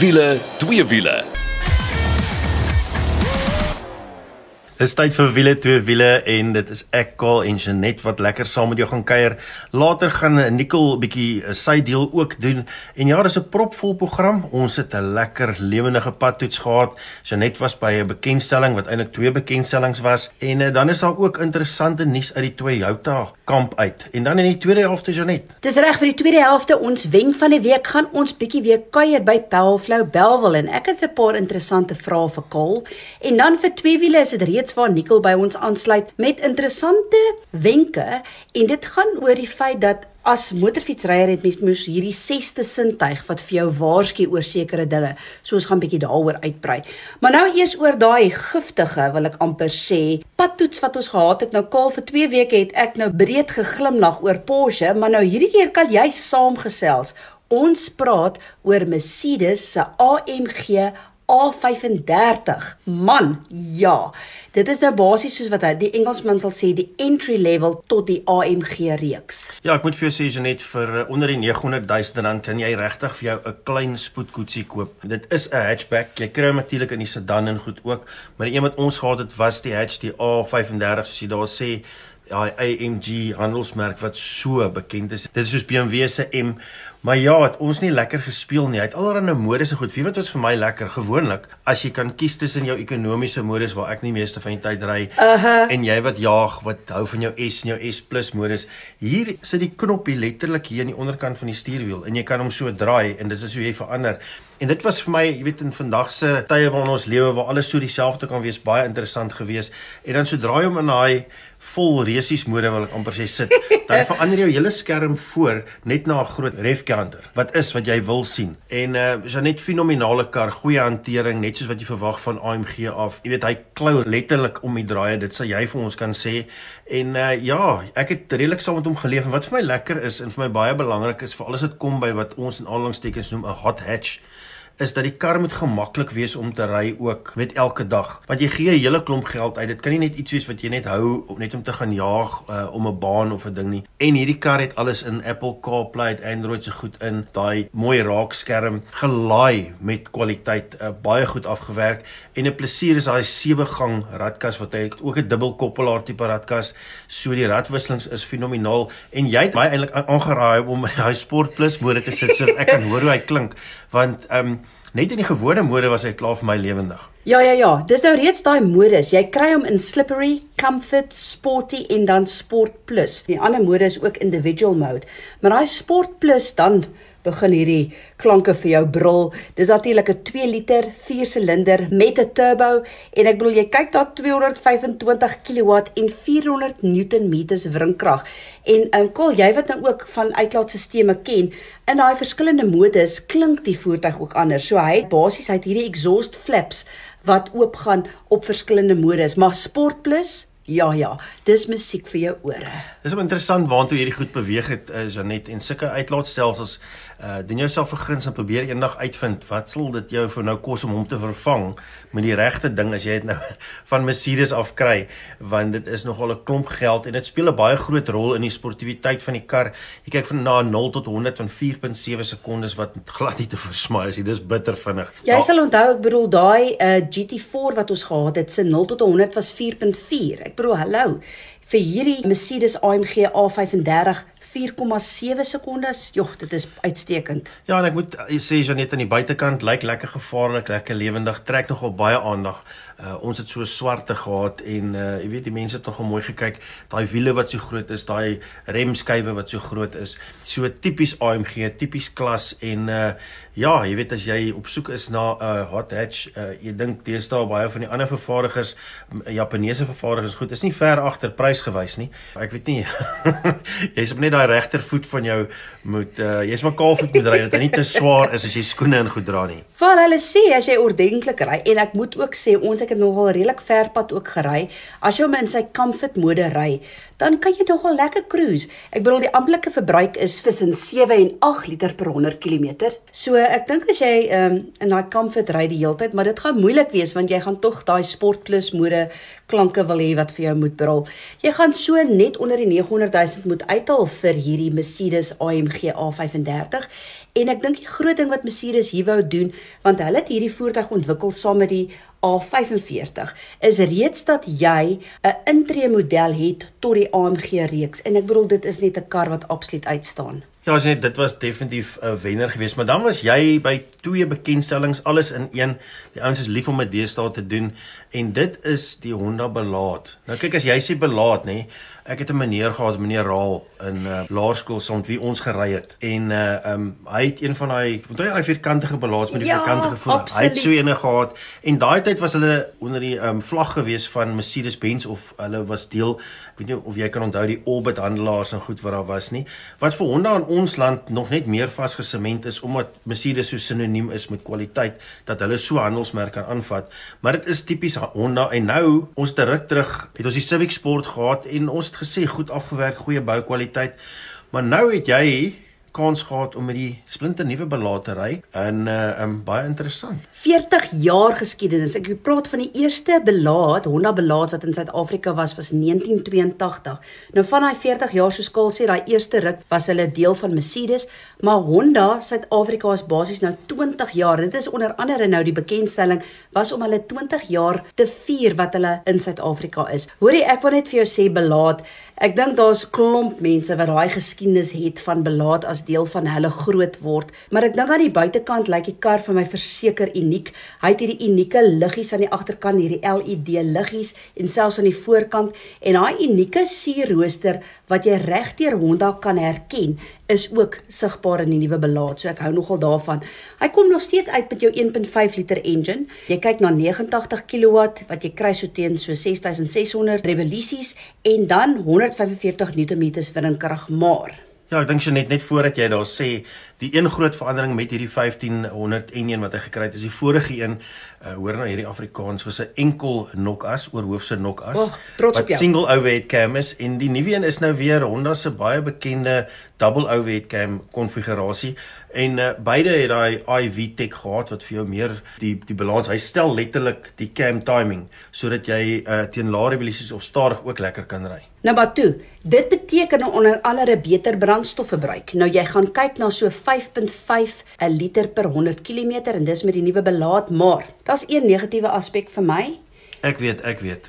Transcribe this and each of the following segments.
Wiele, twee wiele. Dis tyd vir wiele twee wiele en dit is ek Kaal en Janet wat lekker saam met jou gaan kuier. Later gaan Nicole bietjie eh, sy deel ook doen. En ja, dis 'n propvol program. Ons het 'n lekker lewendige padtoets gehad. Janet was by 'n bekendstelling wat eintlik twee bekendstellings was en uh, dan is daar ook interessante nuus uit die Toyota kamp uit. En dan in die tweede helfte Janet. Dis reg vir die tweede helfte ons wenk van die week gaan ons bietjie weer kuier by Pelflow Belwel en ek het 'n paar interessante vrae vir Kaal. En dan vir twee wiele is dit steeds waar Nikkel by ons aansluit met interessante wenke en dit gaan oor die feit dat as motorfietsryer het mens moes hierdie sesde sintuig wat vir jou waarsku oor sekere dinge. So ons gaan bietjie daaroor uitbrei. Maar nou eers oor daai giftige wil ek amper sê padtoets wat ons gehad het. Nou kaal vir 2 weke het ek nou breed geglimlag oor Porsche, maar nou hierdie keer kan jy saamgesels. Ons praat oor Mercedes se AMG A35. Man, ja. Dit is nou basies soos wat hy die Engelsman sal sê die entry level tot die AMG reeks. Ja, ek moet vir jou sê Janet vir uh, onder die 900 000 rand kan jy regtig vir jou 'n klein spoedkoetsie koop. Dit is 'n hatchback. Jy kry hom natuurlik in die sedan en goed ook, maar die een wat ons gehad het was die hatch die A35 soos jy daar sê ja, AMG handelsmerk wat so bekend is. Dit is soos BMW se M Maar ja, het ons nie lekker gespeel nie. Hy het allerlei modes en goed. Wie wat vir my lekker gewoonlik as jy kan kies tussen jou ekonomiese modus waar ek nie meeste van die tyd ry uh -huh. en jy wat jaag wat hou van jou S en jou S+ modus. Hier sit die knoppie letterlik hier aan die onderkant van die stuurwiel en jy kan hom so draai en dit is hoe jy verander. En dit was vir my, jy weet in vandag se tye waarin ons lewe waar alles so dieselfde kan wees, baie interessant geweest. En dan sodra jy hom in daai vol resies mode wil ek amper sê sit, dan verander jou hele skerm voor net na 'n groot ref counter wat is wat jy wil sien. En uh is 'n net fenominale kar, goeie hantering, net soos wat jy verwag van AMG af. Jy weet hy klou letterlik om die draaie, dit sal jy vir ons kan sê. En uh ja, ek het redelik saam met hom geleef en wat vir my lekker is en vir my baie belangrik is veral as dit kom by wat ons in aanhalingstekens noem 'n hot hatch is dat die kar moet gemaklik wees om te ry ook met elke dag. Want jy gee 'n hele klomp geld uit. Dit kan nie net iets wees wat jy net hou net om te gaan jaag uh, om 'n baan of 'n ding nie. En hierdie kar het alles in Apple CarPlay, Android se goed in. Daai mooi raakskerm gelaai met kwaliteit, uh, baie goed afgewerk en 'n plesier is daai sewe gang radkas wat hy ook 'n dubbelkoppelaar tipe radkas. So die radwisselings is fenomenaal en jy het my eintlik aangeraai om hy Sport Plus mode te sit sodat ek kan hoor hoe hy klink want ehm um, Net in die gewone mode was hy klaar vir my lewendig. Ja ja ja, dis nou reeds daai modus. Jy kry hom in slippery, comfort, sporty en dan sport plus. Die ander mode is ook individual mode. Maar daai sport plus dan begin hierdie klanke vir jou brul. Dis natuurlik 'n 2 liter 4 silinder met 'n turbo en ek bedoel jy kyk daar 225 kW en 400 Nm wringkrag. En um, Kol, jy wat nou ook van uitlaatstelsels ken, in daai verskillende modus klink die voertuig ook anders. So hy basies hy het hierdie exhaust flaps wat oopgaan op verskillende modus, maar Sport Plus Ja ja, dis musiek vir jou ore. Dis interessant waantoe hierdie goed beweeg het, uh, Janet en sulke uitlaatstelsels uh doen jouself vergins en probeer eendag uitvind wat sal dit jou vir nou kos om hom te vervang met die regte ding as jy dit nou van Mercedes af kry want dit is nogal 'n klomp geld en dit speel 'n baie groot rol in die sportiwiteit van die kar. Jy kyk van na 0 tot 100 van 4.7 sekondes wat glad nie te versmaai is nie. Dis bitter vinnig. Jy ja. sal onthou ek bedoel daai uh GT4 wat ons gehad het se 0 tot 100 was 4.4. Ek bedoel hallo vir hierdie Mercedes AMG A35 4,7 sekondes. Jogg, dit is uitstekend. Ja, en ek moet sê Janet aan die buitekant lyk lekker gevaarlik, lekker lewendig, trek nogal baie aandag. Uh, ons het so swarte gehad en uh, jy weet die mense het nogal mooi gekyk. Daai wiele wat so groot is, daai remskywe wat so groot is. So tipies AMG, tipies klas en uh, ja, jy weet as jy op soek is na 'n uh, hot hatch, uh, jy dink teenoor baie van die ander vervaardigers, Japaneese vervaardigers, goed, is nie ver agter prysgewys nie. Ek weet nie. Jy's op net daai regtervoet van jou moet uh, jy's maar kaalvoet moet ry dat hy nie te swaar is as jy skoene in goed dra nie. Val hulle sê as jy ordentlik ry en ek moet ook sê ons het nogal redelik ver pad ook gery. As jy hom in sy comfort mode ry, dan kan jy nogal lekker cruise. Ek bedoel die amptelike verbruik is tussen 7 en 8 liter per 100 km. So ek dink as jy um, in daai comfort ry die hele tyd, maar dit gaan moeilik wees want jy gaan tog daai sport plus mode klanke wil hê wat vir jou moet brul. Jy gaan so net onder die 900 000 moet uithaal vir hierdie Mercedes AMG A35 En ek dink die groot ding wat Mercedes hier wou doen, want hulle het hierdie voertuig ontwikkel saam met die A45 is reeds dat jy 'n intree model het tot die AMG reeks en ek bedoel dit is net 'n kar wat absoluut uitstaan. Ja, as net dit was definitief 'n wenner geweest, maar dan was jy by twee bekendstellings alles in een. Die ouens is lief om dit deesdae te doen en dit is die Honda Belaat. Nou kyk as jy sê Belaat nê, ek het 'n meneer gehad, meneer Raal in uh, laerskool saam wie ons gery het. En uh um hy het een van daai, onthou jy daai vierkantige Belaats met die ja, vierkantige voet. Hy het so eene gehad en daai tyd was hulle onder die um vlag gewees van Mercedes-Benz of hulle was deel, weet nie of jy kan onthou die Orbit handelaars en goed wat daar was nie. Wat vir Honda in ons land nog net meer vasgesement is omdat Mercedes so sinoniem is met kwaliteit dat hulle so handelsmerk kan aanvat. Maar dit is tipies Honda en nou ons terug terug het ons die Civic Sport gehad en ons het gesê goed afgewerk, goeie boukwaliteit. Maar nou het jy kans gehad om met die splinter nuwe belatery in uh um baie interessant. 40 jaar geskiedenis. Ek praat van die eerste belaat, Honda belaat wat in Suid-Afrika was was 1982. Nou van daai 40 jaar so skaal sê daai eerste ruk was hulle deel van Mercedes, maar Honda Suid-Afrika is basies nou 20 jaar. Dit is onder andere nou die bekendstelling was om hulle 20 jaar te vier wat hulle in Suid-Afrika is. Hoorie, ek wil net vir jou sê belaat Ek dink daar's klomp mense wat daai geskiedenis het van belaat as deel van hulle groot word, maar ek dink aan die buitekant lyk die kar vir my verseker uniek. Hy het hierdie unieke liggies aan die agterkant, hierdie LED liggies en selfs aan die voorkant en daai unieke sierrooster wat jy regdeur Honda kan herken is ook sigbaar in die nuwe belaat. So ek hou nogal daarvan. Hy kom nog steeds uit met jou 1.5 liter engine. Jy kyk na 89 kW wat jy kry so teen so 6600 revolusies en dan 145 Nm windkrag maar. Ja, ek dink jy net net voordat jy daar sê die een groot verandering met hierdie 1501 wat hy gekry het is die vorige een uh, hoor nou hierdie Afrikaans was 'n enkel nokas oor hoofse nokas. Oh, jou. Single overhead cam is en die nuwe een is nou weer Honda se baie bekende double overhead cam konfigurasie en uh, beide het daai IV tech gehad wat vir jou meer die die balans hy stel letterlik die cam timing sodat jy uh, teen lae revolusies of stadig ook lekker kan ry. Nou maar toe, dit beteken onder andere beter brandstofverbruik. Nou jy gaan kyk na so 5.5 'n liter per 100 km en dis met die nuwe belaat, maar daar's een negatiewe aspek vir my. Ek weet, ek weet.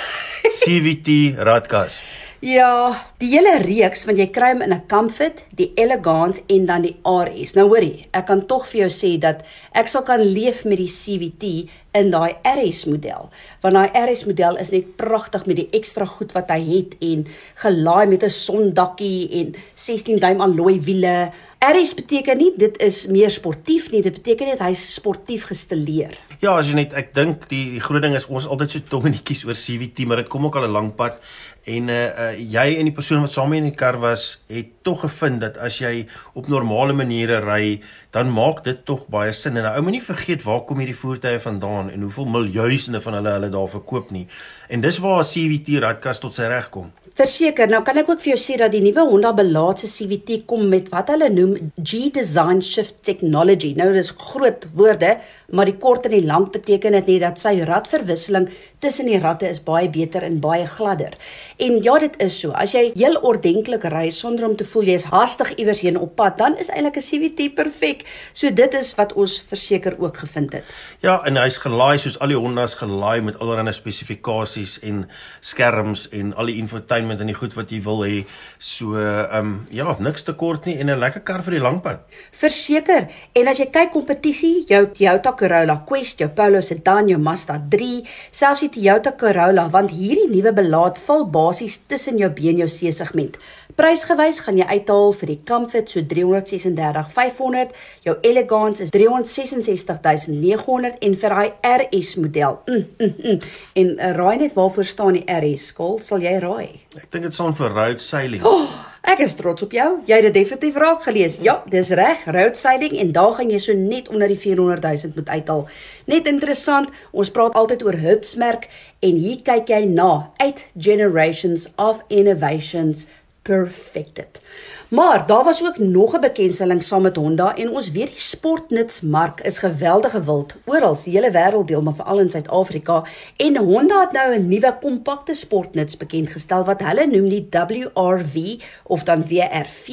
CVT radkas. Ja, die hele reeks want jy kry hom in 'n Comfort, die Elegance en dan die RS. Nou hoorie, ek kan tog vir jou sê dat ek sal kan leef met die CVT in daai RS model. Want daai RS model is net pragtig met die ekstra goed wat hy het en gelaai met 'n sondakkie en 16 duim alloy wiele. RS beteken nie dit is meer sportief nie, dit beteken net hy's sportief gestileer. Ja, as jy net ek dink die, die groot ding is ons altyd so tong en kies oor CVT, maar dit kom ook al 'n lang pad en uh, uh jy en die persoon wat saam in die kar was, het tog gevind dat as jy op normale maniere ry, dan maak dit tog baie sin. En nou ou moenie vergeet waar kom hierdie voertuie vandaan en hoeveel miljoene van hulle hulle daar verkoop nie. En dis waar CVT radkas tot sy reg kom. Verseker, nou kan ek ook vir jou sê dat die nuwe Honda Belaat se CVT kom met wat hulle noem G Design Shift Technology. Nou dis groot woorde, maar die kort en die lank beteken dit net dat sy radverwisseling tussen die ratte is baie beter en baie gladder. En ja, dit is so. As jy heel ordentlik ry sonder om te voel jy is hastig iewers heen op pad, dan is eintlik 'n CVT perfek. So dit is wat ons verseker ook gevind het. Ja, en hy's gelaai soos al die Hondas gelaai met allerlei spesifikasies en skerms en al die infotainment en die goed wat jy wil hê. So, ehm um, ja, niks te kort nie en 'n lekker kar vir die langpad. Verseker. En as jy kyk kompetisie, jou Toyota Corolla Quest, jou Polo Sedan, jou Mazda 3, selfs die Toyota Corolla, want hierdie nuwe belaat val basies tussen jou B en jou C segment. Prysgewys gaan jy uithaal vir die Comfort so 336.500, jou Elegance is 366900 en vir daai RS model. Mm, mm, mm. En uh, raai net waarvoor staan die RS skol? Sal jy raai? Ek dink dit staan vir road sailing. Oh, ek is trots op jou. Jy het dit definitief raak gelees. Ja, dis reg, road sailing en daar gaan jy so net onder die 400 000 moet uithaal. Net interessant, ons praat altyd oor hitsmerk en hier kyk jy na 8 generations of innovations perfected. Maar daar was ook nog 'n bekendstelling saam met Honda en ons weet die sportnutsmark is geweldige wild oral die hele wêreld deel maar veral in Suid-Afrika. En Honda het nou 'n nuwe kompakte sportnuts bekend gestel wat hulle noem die WRV of dan WRV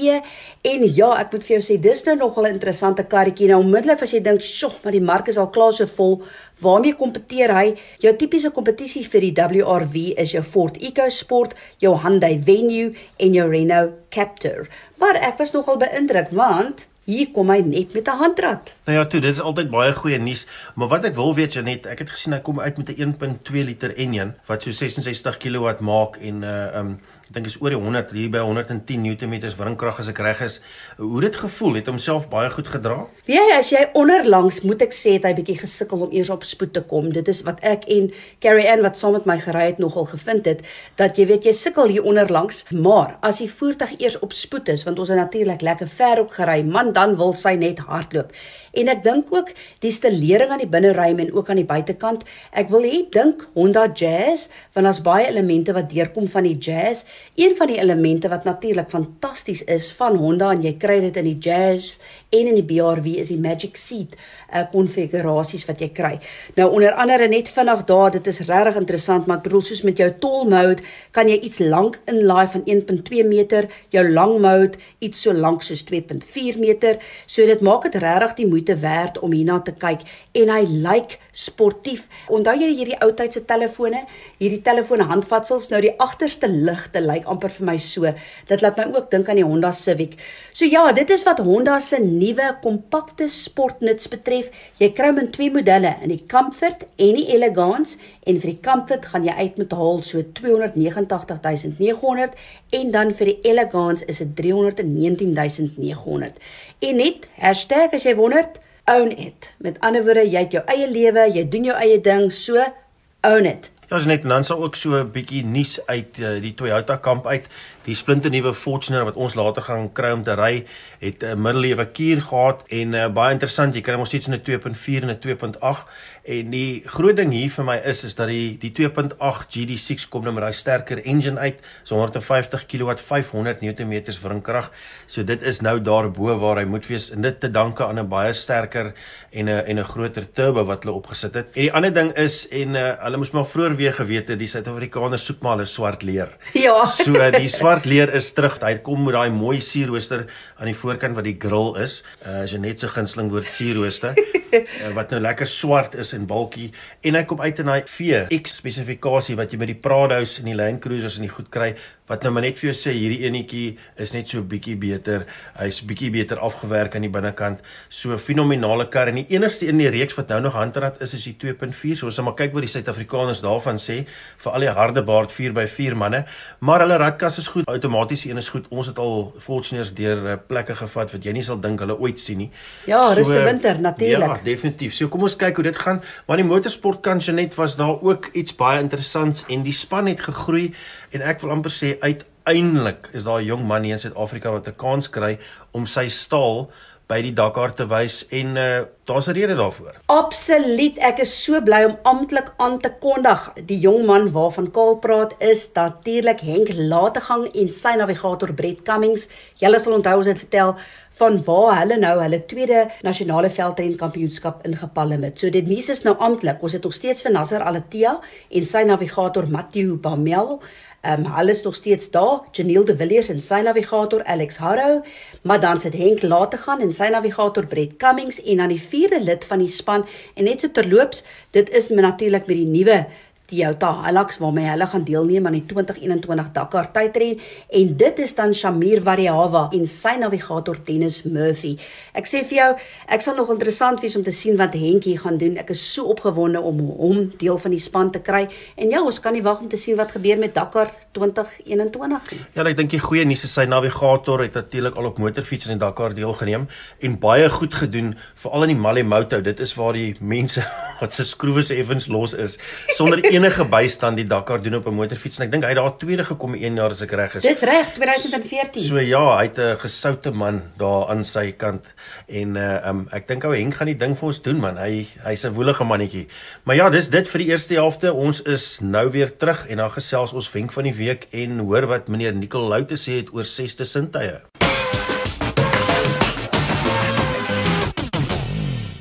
en ja ek moet vir jou sê dis nou nogal 'n interessante karretjie. Nou onmiddellik as jy dink sjoe maar die mark is al klaar so vol waarmee kompeteer hy? Jou tipiese kompetisie vir die WRV is jou Ford EcoSport jou Hyundai Venue en jou Renault Captur. Maar ek was nogal beïndruk want hier kom hy net met 'n handrat. Nou ja, toe, dit is altyd baie goeie nuus, maar wat ek wil weet Janet, ek het gesien hy kom uit met 'n 1.2 liter enjin wat so 66 kW maak en uh um ek dink is oor die 100 hier by 110 Nm wringkrag as ek reg is. Hoe dit gevoel het homself baie goed gedra? Wie ja, as jy onderlangs moet ek sê het hy bietjie gesukkel om eers op spoed te kom. Dit is wat ek en Carrie Ann wat saam met my gery het nogal gevind het dat jy weet jy sukkel hier onderlangs, maar as die voertuig eers op spoed is want ons het natuurlik lekker ver op gery, man dan wil sy net hardloop. En ek dink ook die stelering aan die binneruim en ook aan die buitekant. Ek wil hê dink Honda Jazz want daar's baie elemente wat deurkom van die Jazz. Een van die elemente wat natuurlik fantasties is van Honda en jy kry dit in die Jazz en in die BRV is die Magic Seat uh, konfigurasies wat jy kry. Nou onder andere net vinnig daar, dit is regtig interessant, maar ek bedoel soos met jou tall mode kan jy iets lank inlaai van 1.2 meter, jou long mode iets so lank soos 2.4 meter. So dit maak dit regtig die moeite werd om hierna te kyk en hy lyk sportief. Onthou jy hierdie ou tydse telefone, hierdie telefone handvatsels, nou die agterste ligte lyk amper vir my so. Dit laat my ook dink aan die Honda Civic. So ja, dit is wat Honda se nuwe kompakte sportnuts betref. Jy kry hom in twee modelle, in die Comfort en die Elegance en vir die Comfort gaan jy uit met hul so 289900 en dan vir die Elegance is dit 319900. En net hashtag as jy wonder own it. Met ander woorde, jy het jou eie lewe, jy doen jou eie ding, so own it. Ja, ons net dan sal ook so 'n bietjie nuus uit uh, die Toyota kamp uit. Die splinte nuwe Fortuner wat ons later gaan kry om te ry, het 'n middellewe kuur gehad en uh, baie interessant, jy kry hom steeds in 'n 2.4 en 'n 2.8 en die groot ding hier vir my is is dat die die 2.8 GD6 kom nou met daai sterker engine uit, so 150 kW 500 Nm wringkrag. So dit is nou daarbo waar hy moet wees en dit te danke aan 'n baie sterker en 'n en 'n groter turbo wat hulle opgesit het. En die ander ding is en uh, hulle moes maar vroeër weer geweet het die Suid-Afrikaners soek maar hulle swart leer. Ja. So die swart leer is terug. Hy kom met daai mooi sierrooster aan die voorkant wat die grill is. Uh jy net so gunsteling woord sierrooster uh, wat nou lekker swart is en bulky en hy kom uit in daai VX spesifikasie wat jy met die Prado's en die Land Cruisers en die goed kry wat nou maar net vir jou sê hierdie enetjie is net so bietjie beter. Hy's bietjie beter afgewerk aan die binnekant. So fenominale kar en die enigste in die reeks wat nou nog handrat is is die 2.4. So ons sal maar kyk wat die Suid-Afrikaners daarvan sê vir al die harde baard 4x4 manne. Maar hulle radkas is goed, outomaties een is goed. Ons het al Fortuners deur uh, plekke gevat wat jy nie sal dink hulle ooit sien nie. Ja, so, ruste winter natuurlik. Ja, definitief. So kom ons kyk hoe dit gaan. Maar die motorsport kanjonet was daar ook iets baie interessants en die span het gegroei en ek wil amper sê uiteindelik is daar 'n jong man hier in Suid-Afrika wat 'n kans kry om sy staal by die Dakar te wys en uh, daar's 'n rede daarvoor. Absoluut, ek is so bly om amptelik aan te kondig. Die jong man waarvan Kaal praat is natuurlik Henk Lategang en sy navigator Brett Cummings. Julle sal onthou ons het vertel van waar hulle nou hulle tweede nasionale veldren kampioenskap ingepalm het. So dit nuus is nou amptelik. Ons het nog steeds vir Nasser Alatia en sy navigator Matthew Bamel Ehm um, hulle is nog steeds daar. Janiel de Villiers en sy navigator Alex Harrow, maar dan sit Henk laat te gaan en sy navigator Brett Cummings en dan die vierde lid van die span en net so terloops, dit is natuurlik met die nuwe Toyota Hilux waarmee hulle gaan deelneem aan die 2021 Dakar tydren en dit is dan Shamir Variawa en sy navigator Dennis Murphy. Ek sê vir jou, ek sal nog interessant wees om te sien wat Henkie gaan doen. Ek is so opgewonde om hom deel van die span te kry. En ja, ons kan nie wag om te sien wat gebeur met Dakar 2021 nie. Ja, ek dink die goeie nuus is sy navigator het natuurlik al op motorfiets in Dakar deelgeneem en baie goed gedoen veral in die Malemoto. Dit is waar die mense wat se skroewe se effens los is sonder enige bystand die Dakar doen op 'n motorfiets en ek dink hy het daar tweede gekom 1 jaar as ek reg is. Dis reg, 2014. So ja, hy het 'n gesoute man daar aan sy kant en uh um, ek dink ou Henk gaan die ding vir ons doen man. Hy hy's 'n woelige mannetjie. Maar ja, dis dit vir die eerste helfte. Ons is nou weer terug en dan gesels ons wenk van die week en hoor wat meneer Nicol Lou te sê het oor sesde sintuie.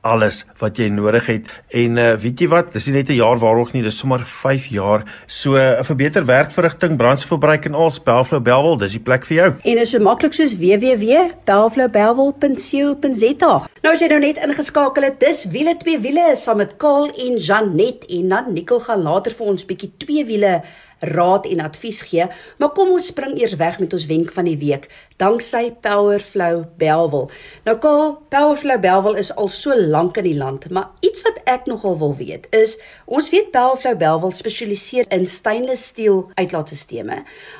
alles wat jy nodig het. En uh, weet jy wat, dis nie net 'n jaar waarog nie, dis sommer 5 jaar. So uh, vir beter werkverrigting, brandstofverbruik en al, Bellflow Bellwel, dis die plek vir jou. En is so maklik soos www.bellflowbellwel.co.za. Nou as jy nou net ingeskakel het, dis wiele twee wiele saam met Kaal en Janet en dan Nicole gaan later vir ons bietjie twee wiele raad en advies gee, maar kom ons spring eers weg met ons wenk van die week, danksy Powerflow Belwel. Nou Kaal, Powerflow Belwel is al so lank in die land, maar iets wat ek nogal wil weet is, ons weet Powerflow Belwel spesialiseer in stainless steel uitlaatstelsels,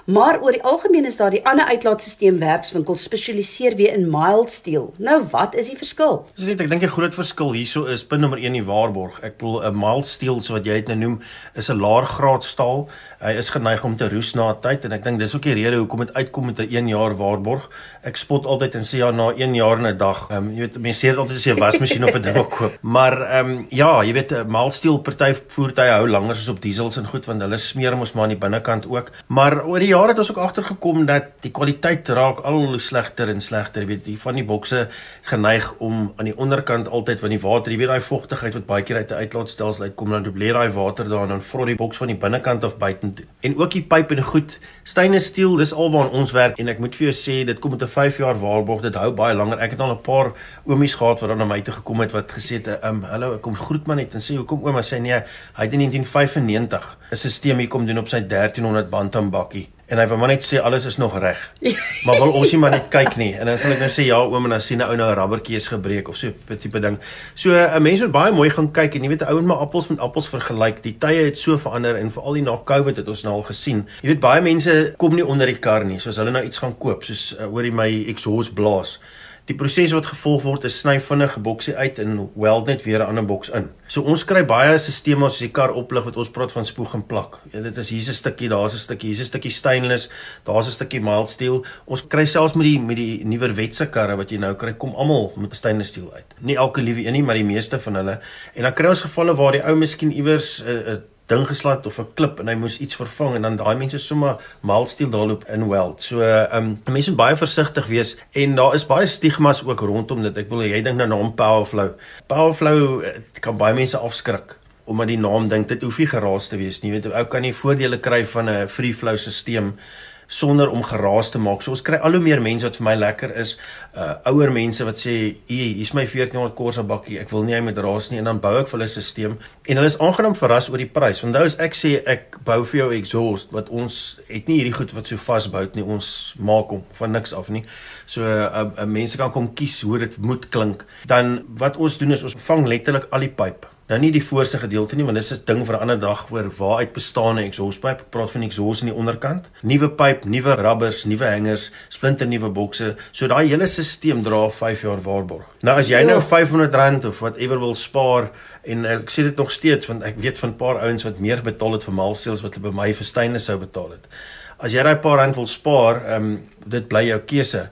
maar oor die algemeen is daar die ander uitlaatstelsel werkswinkels spesialiseer weer in mild steel. Nou wat is die verskil? Dis net ek dink die groot verskil hierso is punt nommer 1 die waarborg. Ek bedoel 'n mild steel so wat jy dit nou noem, is 'n laer graad staal. Hy is geneig om te roes na tyd en ek dink dis ook die rede hoekom dit uitkom met 'n 1 jaar waarborg. Ek spot altyd en sê ja na 1 jaar en 'n dag. Ehm um, jy weet mense sê altyd as jy 'n wasmasjien of 'n ding koop. Maar ehm um, ja, jy weet maalsteel party voertuie hou langer as op diesels en goed want hulle smeer mos maar aan die binnekant ook. Maar oor die jare het ons ook agtergekom dat die kwaliteit raak al hoe slegter en slegter. Jy weet, die van die bokse geneig om aan die onderkant altyd van die water, jy weet daai vogtigheid wat baie keer uit 'n uitlaatstelsel uitkom, dan dubleer daai water daar en vrot die boks van die binnekant af buite toe. En ook die pype en goed, stainless steel, dis alwaar ons werk en ek moet vir jou sê dit kom met 'n 5 jaar waarborg. Dit hou baie langer. Ek het al 'n paar oomies gehad wat dan na my toe gekom het wat gesê het, "Um, hallo, ek kom groet maar net en sê hoekom ouma sê nee, hy het in 1995 'n stelsel hier kom doen op sy 1300 bantam bakkie." En hy wou maar net sê alles is nog reg. maar wil ons nie maar net kyk nie. En dan sal ek nou sê ja oom en dan sien 'n ou nou 'n rubbertjie is gebreek of so 'n tipe ding. So 'n mens moet baie mooi gaan kyk en jy weet 'n ou en my appels met appels vergelyk. Die tye het so verander en veral die na Covid het ons nou al gesien. Jy weet baie mense kom nie onder die kar nie, soos hulle nou iets gaan koop, soos uh, oor die my exhaust blaas. Die proses wat gevolg word is sny vinnig 'n boksie uit en weld net weer 'n ander boks in. So ons kry baie stelsels as die kar oplig wat ons praat van spoeg en plak. Ja, dit is hier's 'n stukkie, daar's 'n stukkie, hier's 'n stukkie stainless, daar's 'n stukkie mild steel. Ons kry selfs met die met die nuwer wetse karre wat jy nou kry, kom almal met stainless steel uit. Nie elke liewe een nie, maar die meeste van hulle. En dan kry ons gevalle waar die ou miskien iewers 'n uh, uh, ding geslat of 'n klip en hy moes iets vervang en dan daai mense sommer maalstiel daarloop in weld. So ehm um, mense moet baie versigtig wees en daar is baie stigmas ook rondom dit. Ek bedoel jy dink nou na hom Powerflow. Powerflow eh, kan baie mense afskrik omdat die naam dink dit hoef nie geraas te wees nie. Jy weet ou kan nie voordele kry van 'n free flow stelsel sonder om geraas te maak. So ons kry al hoe meer mense wat vir my lekker is, uh ouer mense wat sê, "Hier, hier's my 1400 Corsa bakkie. Ek wil nie hy met raas nie." En dan bou ek vir hulle 'n stelsel en hulle is aangenaam verras oor die prys. Want nou as ek sê ek bou vir jou exhaust wat ons het nie hierdie goed wat so vasbou nie. Ons maak hom van niks af nie. So uh, uh mense kan kom kies hoe dit moet klink. Dan wat ons doen is ons vang letterlik al die pype Nou nie die voorste gedeelte nie, want dis 'n ding vir 'n ander dag oor waar uit bestaande exhaustpyp. Ek praat van exhaust aan die onderkant. Nuwe pyp, nuwe rubbers, nuwe hangers, splinter nuwe bokse. So daai hele stelsel dra 5 jaar waarborg. Nou as jy nou R500 of whatever wil spaar en ek sê dit nog steeds want ek weet van 'n paar ouens wat meer betaal het vir maalseels wat hulle by my vir Steine sou betaal het. As jy daai paar rand wil spaar, ehm um, dit bly jou keuse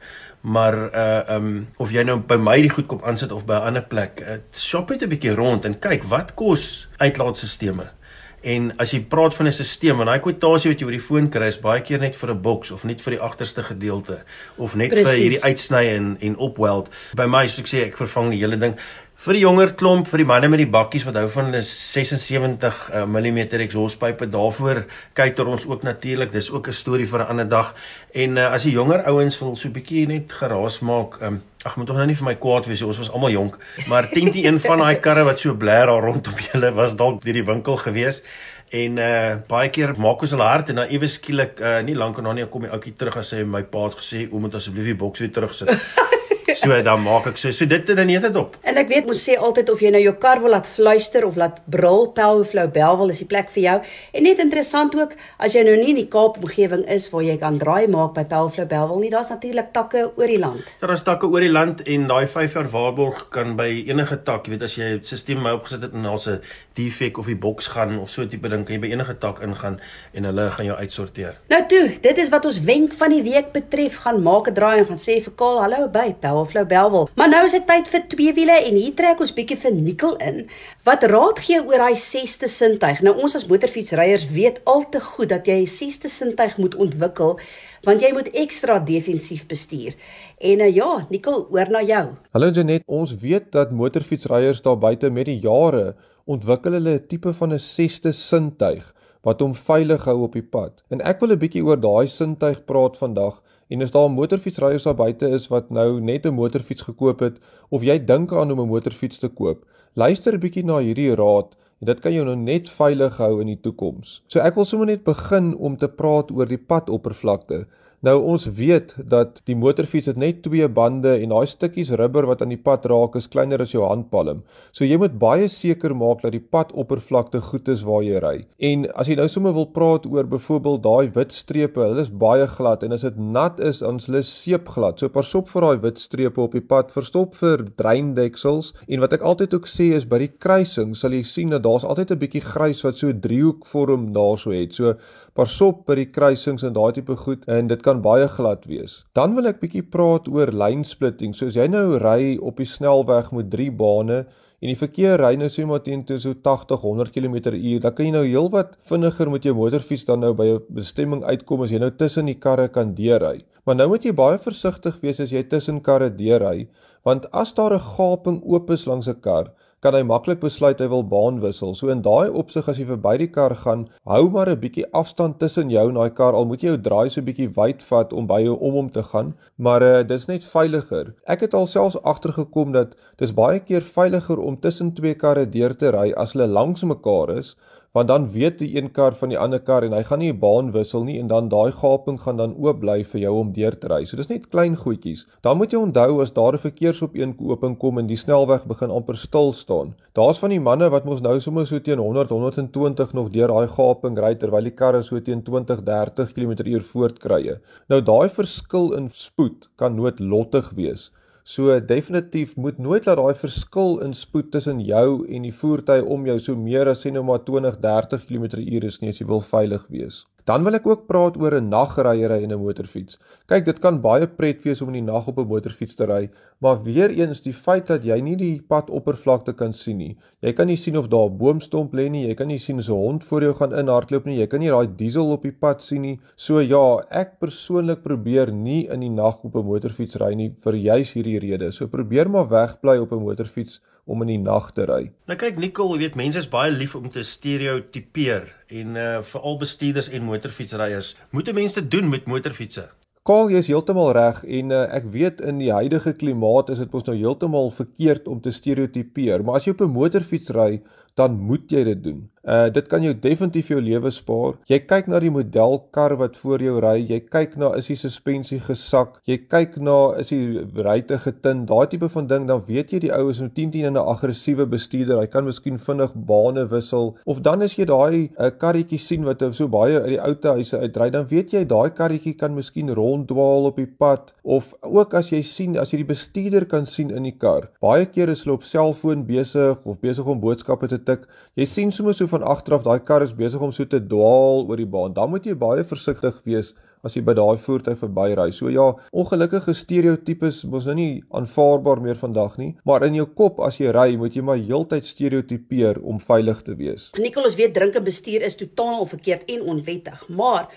maar uh um of jy nou by my die goed kom aansit of by 'n ander plek, uh, shop net 'n bietjie rond en kyk wat kos uitlaatstelsels. En as jy praat van 'n stelsel en daai kwotasie wat jy oor die foon kry is baie keer net vir 'n boks of net vir die agterste gedeelte of net Precies. vir hierdie uitsny en en opweld. By my soos ek sê ek vervang die hele ding vir die jonger klomp vir die manne met die bakkies wat hou van 'n 76 uh, mm exhaustpype daarvoor kyk ons ook natuurlik. Dis ook 'n storie vir 'n ander dag. En uh, as die jonger ouens wil so 'n bietjie net geraas maak um, ag moet tog nou nie vir my kwaad wees ons was almal jonk maar teen die een van daai karre wat so blaar daar rondom julle was dalk deur die winkel gewees. En uh baie keer maak ons hulle hart en dan ewe skielik uh nie lank en dan nie kom die ouetjie terug en sê my pa het gesê o moet asseblief die boks weer terugsit. so dan maak ek so. So dit dan net dit op. En ek weet mos sê altyd of jy nou jou kar wil laat fluister of laat brul, Powerflow Belwel is die plek vir jou. En net interessant ook as jy nou nie in die Kaap omgewing is waar jy kan draai maak by Powerflow Belwel nie, daar's natuurlik takke oor die land. Daar is takke oor die land en daai 5 jaar waarborg kan by enige tak, jy weet as jy 'n stelsel my opgesit het en daar's 'n defek of die boks gaan of so tipe ding, kan jy by enige tak ingaan en hulle gaan jou uitsorteer. Nou toe, dit is wat ons wenk van die week betref, gaan maak 'n draai en gaan sê vir Kaal, hallo by Powerflow Bellvlou Belwel. Maar nou is dit tyd vir twee wiele en hier trek ons bietjie vir Nikkel in. Wat raad gee oor daai sesde sintuig? Nou ons as motorfietsryers weet al te goed dat jy 'n sesde sintuig moet ontwikkel want jy moet ekstra defensief bestuur. En uh, ja, Nikkel, oor na jou. Hallo Janet, ons weet dat motorfietsryers daar buite met die jare ontwikkel hulle 'n tipe van 'n sesde sintuig wat hom veilig hou op die pad. En ek wil 'n bietjie oor daai sintuig praat vandag. En as daar motorfietsryers daar buite is wat nou net 'n motorfiets gekoop het of jy dink aan om 'n motorfiets te koop, luister 'n bietjie na hierdie raad en dit kan jou nou net veilig hou in die toekoms. So ek wil sommer net begin om te praat oor die padoppervlakte. Nou ons weet dat die motorfiets het net twee bande en daai stukkies rubber wat aan die pad raak is kleiner as jou handpalm. So jy moet baie seker maak dat die padoppervlakte goed is waar jy ry. En as jy nou sommer wil praat oor byvoorbeeld daai wit strepe, hulle is baie glad en as dit nat is, is hulle seepglad. So pasop vir daai wit strepe op die pad, verstop vir dreindeksels en wat ek altyd ook sê is by die kruising sal jy sien dat daar's altyd 'n bietjie grys wat so 'n driehoek vorm daarso het. So pasop by die kruisings en daai tipe goed en dit kan baie glad wees. Dan wil ek bietjie praat oor lane splitting. So as jy nou ry op die snelweg met 3 bane en die verkeer ry nou sê maar teen so 80 100 km/h, dan kan jy nou heelwat vinniger met jou motorfiets dan nou by 'n bestemming uitkom as jy nou tussen die karre kan deurry. Maar nou moet jy baie versigtig wees as jy tussen karre deurry, want as daar 'n gaping oop is langs 'n kar, kan hy maklik besluit hy wil baan wissel. So in daai opsig as jy verby die kar gaan, hou maar 'n bietjie afstand tussen jou en daai kar. Al moet jy jou draai so bietjie wyd vat om by jou om hom te gaan, maar uh, dis net veiliger. Ek het alselfs agtergekom dat dis baie keer veiliger om tussen twee karre deur te ry as hulle langs mekaar is want dan weet die een kar van die ander kar en hy gaan nie 'n baan wissel nie en dan daai gaping gaan dan oop bly vir jou om deur te ry. So dis net klein goedjies. Dan moet jy onthou as daar 'n verkeersopeenkoping kom en die snelweg begin amper stil staan. Daar's van die manne wat mos nou sommer so teen 100, 120 nog deur daai gaping ry terwyl die karre so teen 20, 30 km/h voortkrye. Nou daai verskil in spoed kan noodlottig wees. So definitief moet nooit laat daai verskil in spoed tussen jou en die voertuig om jou so meer as sê nou maar 20, 30 km/h is nie as jy wil veilig wees. Dan wil ek ook praat oor 'n nagryery en 'n motorfiets. Kyk, dit kan baie pret wees om in die nag op 'n motorfiets te ry, maar weer eens die feit dat jy nie die padoppervlakte kan sien nie. Jy kan nie sien of daar 'n boomstomp lê nie, jy kan nie sien as 'n hond voor jou gaan inhardloop nie, jy kan nie daai diesel op die pad sien nie. So ja, ek persoonlik probeer nie in die nag op 'n motorfiets ry nie vir juis hierdie rede. So probeer maar wegbly op 'n motorfiets om in die nag te ry. Nou kyk Nicole, jy weet mense is baie lief om te stereotipeer en uh veral bestuurders en motorfietsryers. Moet mense doen met motorfietsse? Kaal, jy is heeltemal reg en uh, ek weet in die huidige klimaat is dit mos nou heeltemal verkeerd om te stereotipeer, maar as jy op 'n motorfiets ry, dan moet jy dit doen. Uh dit kan jou definitief jou lewe spaar. Jy kyk na die modelkar wat voor jou ry, jy kyk na is die suspensie gesak, jy kyk na is die ruitte getin, daai tipe van ding, dan weet jy die ou is 'n 10 10 en 'n aggressiewe bestuurder. Hy kan miskien vinnig bane wissel of dan as jy daai uh, karretjie sien wat so baie uit die ou huise uitry, dan weet jy daai karretjie kan miskien ronddwaal op die pad of ook as jy sien as jy die bestuurder kan sien in die kar. Baie keer is hulle op selfoon besig of besig om boodskappe te tik. Jy sien sommer so agteraf daai kar is besig om so te dwaal oor die baan. Dan moet jy baie versigtig wees as jy by daai voertuig verbyry. So ja, ongelukkige stereotypes mos nou nie aanvaarbaar meer vandag nie, maar in jou kop as jy ry, moet jy maar heeltyd stereotipeer om veilig te wees. Nicolas weet drink en bestuur is totaal verkeerd en onwettig, maar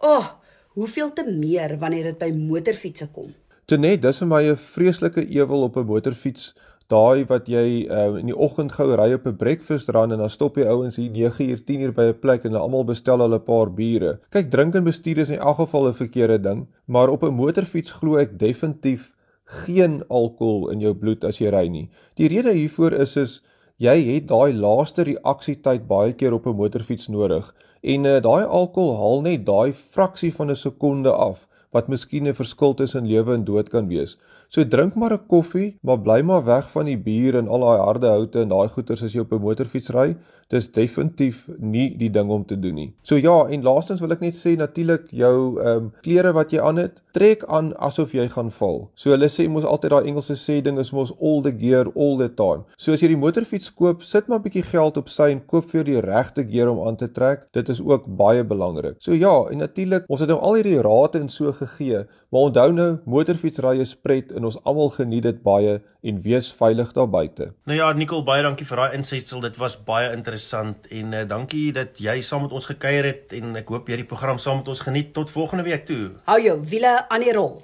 o, oh, hoeveel te meer wanneer dit by motorfietsse kom. Tenet, dis vir my 'n vreeslike ewel op 'n motorfiets daai wat jy uh, in die oggend gou ry op 'n breakfast run en dan stop jy ouens hier 9uur 10uur by 'n plek en hulle almal bestel hulle 'n paar biere. Kyk, drink en bestuur is in elk geval 'n verkeerde ding, maar op 'n motorfiets glo ek definitief geen alkohol in jou bloed as jy ry nie. Die rede hiervoor is is jy het daai laaste reaksietyd baie keer op 'n motorfiets nodig en uh, daai alkohol haal net daai fraksie van 'n sekonde af wat miskien 'n verskil tussen lewe en dood kan wees. So drink maar 'n koffie, maar bly maar weg van die bier en al daai harde houte en daai goeters as jy op 'n motorfiets ry. Dis definitief nie die ding om te doen nie. So ja, en laastens wil ek net sê natuurlik jou ehm um, klere wat jy aan het, trek aan asof jy gaan val. So hulle sê mos altyd daai Engelse sê ding is mos all the gear all the time. So as jy die motorfiets koop, sit maar 'n bietjie geld op sy en koop vir die regte gear om aan te trek. Dit is ook baie belangrik. So ja, en natuurlik, ons het nou al hierdie rade en so gegee. Maar onthou nou, motorfietsry is pret en ons almal geniet dit baie en wees veilig daar buite. Nou ja, Nicole, baie dankie vir daai insetsel. Dit was baie interessant en uh, dankie dat jy saam met ons gekuier het en ek hoop jy die program saam met ons geniet. Tot volgende week toe. Hou jou wiele aan die rol.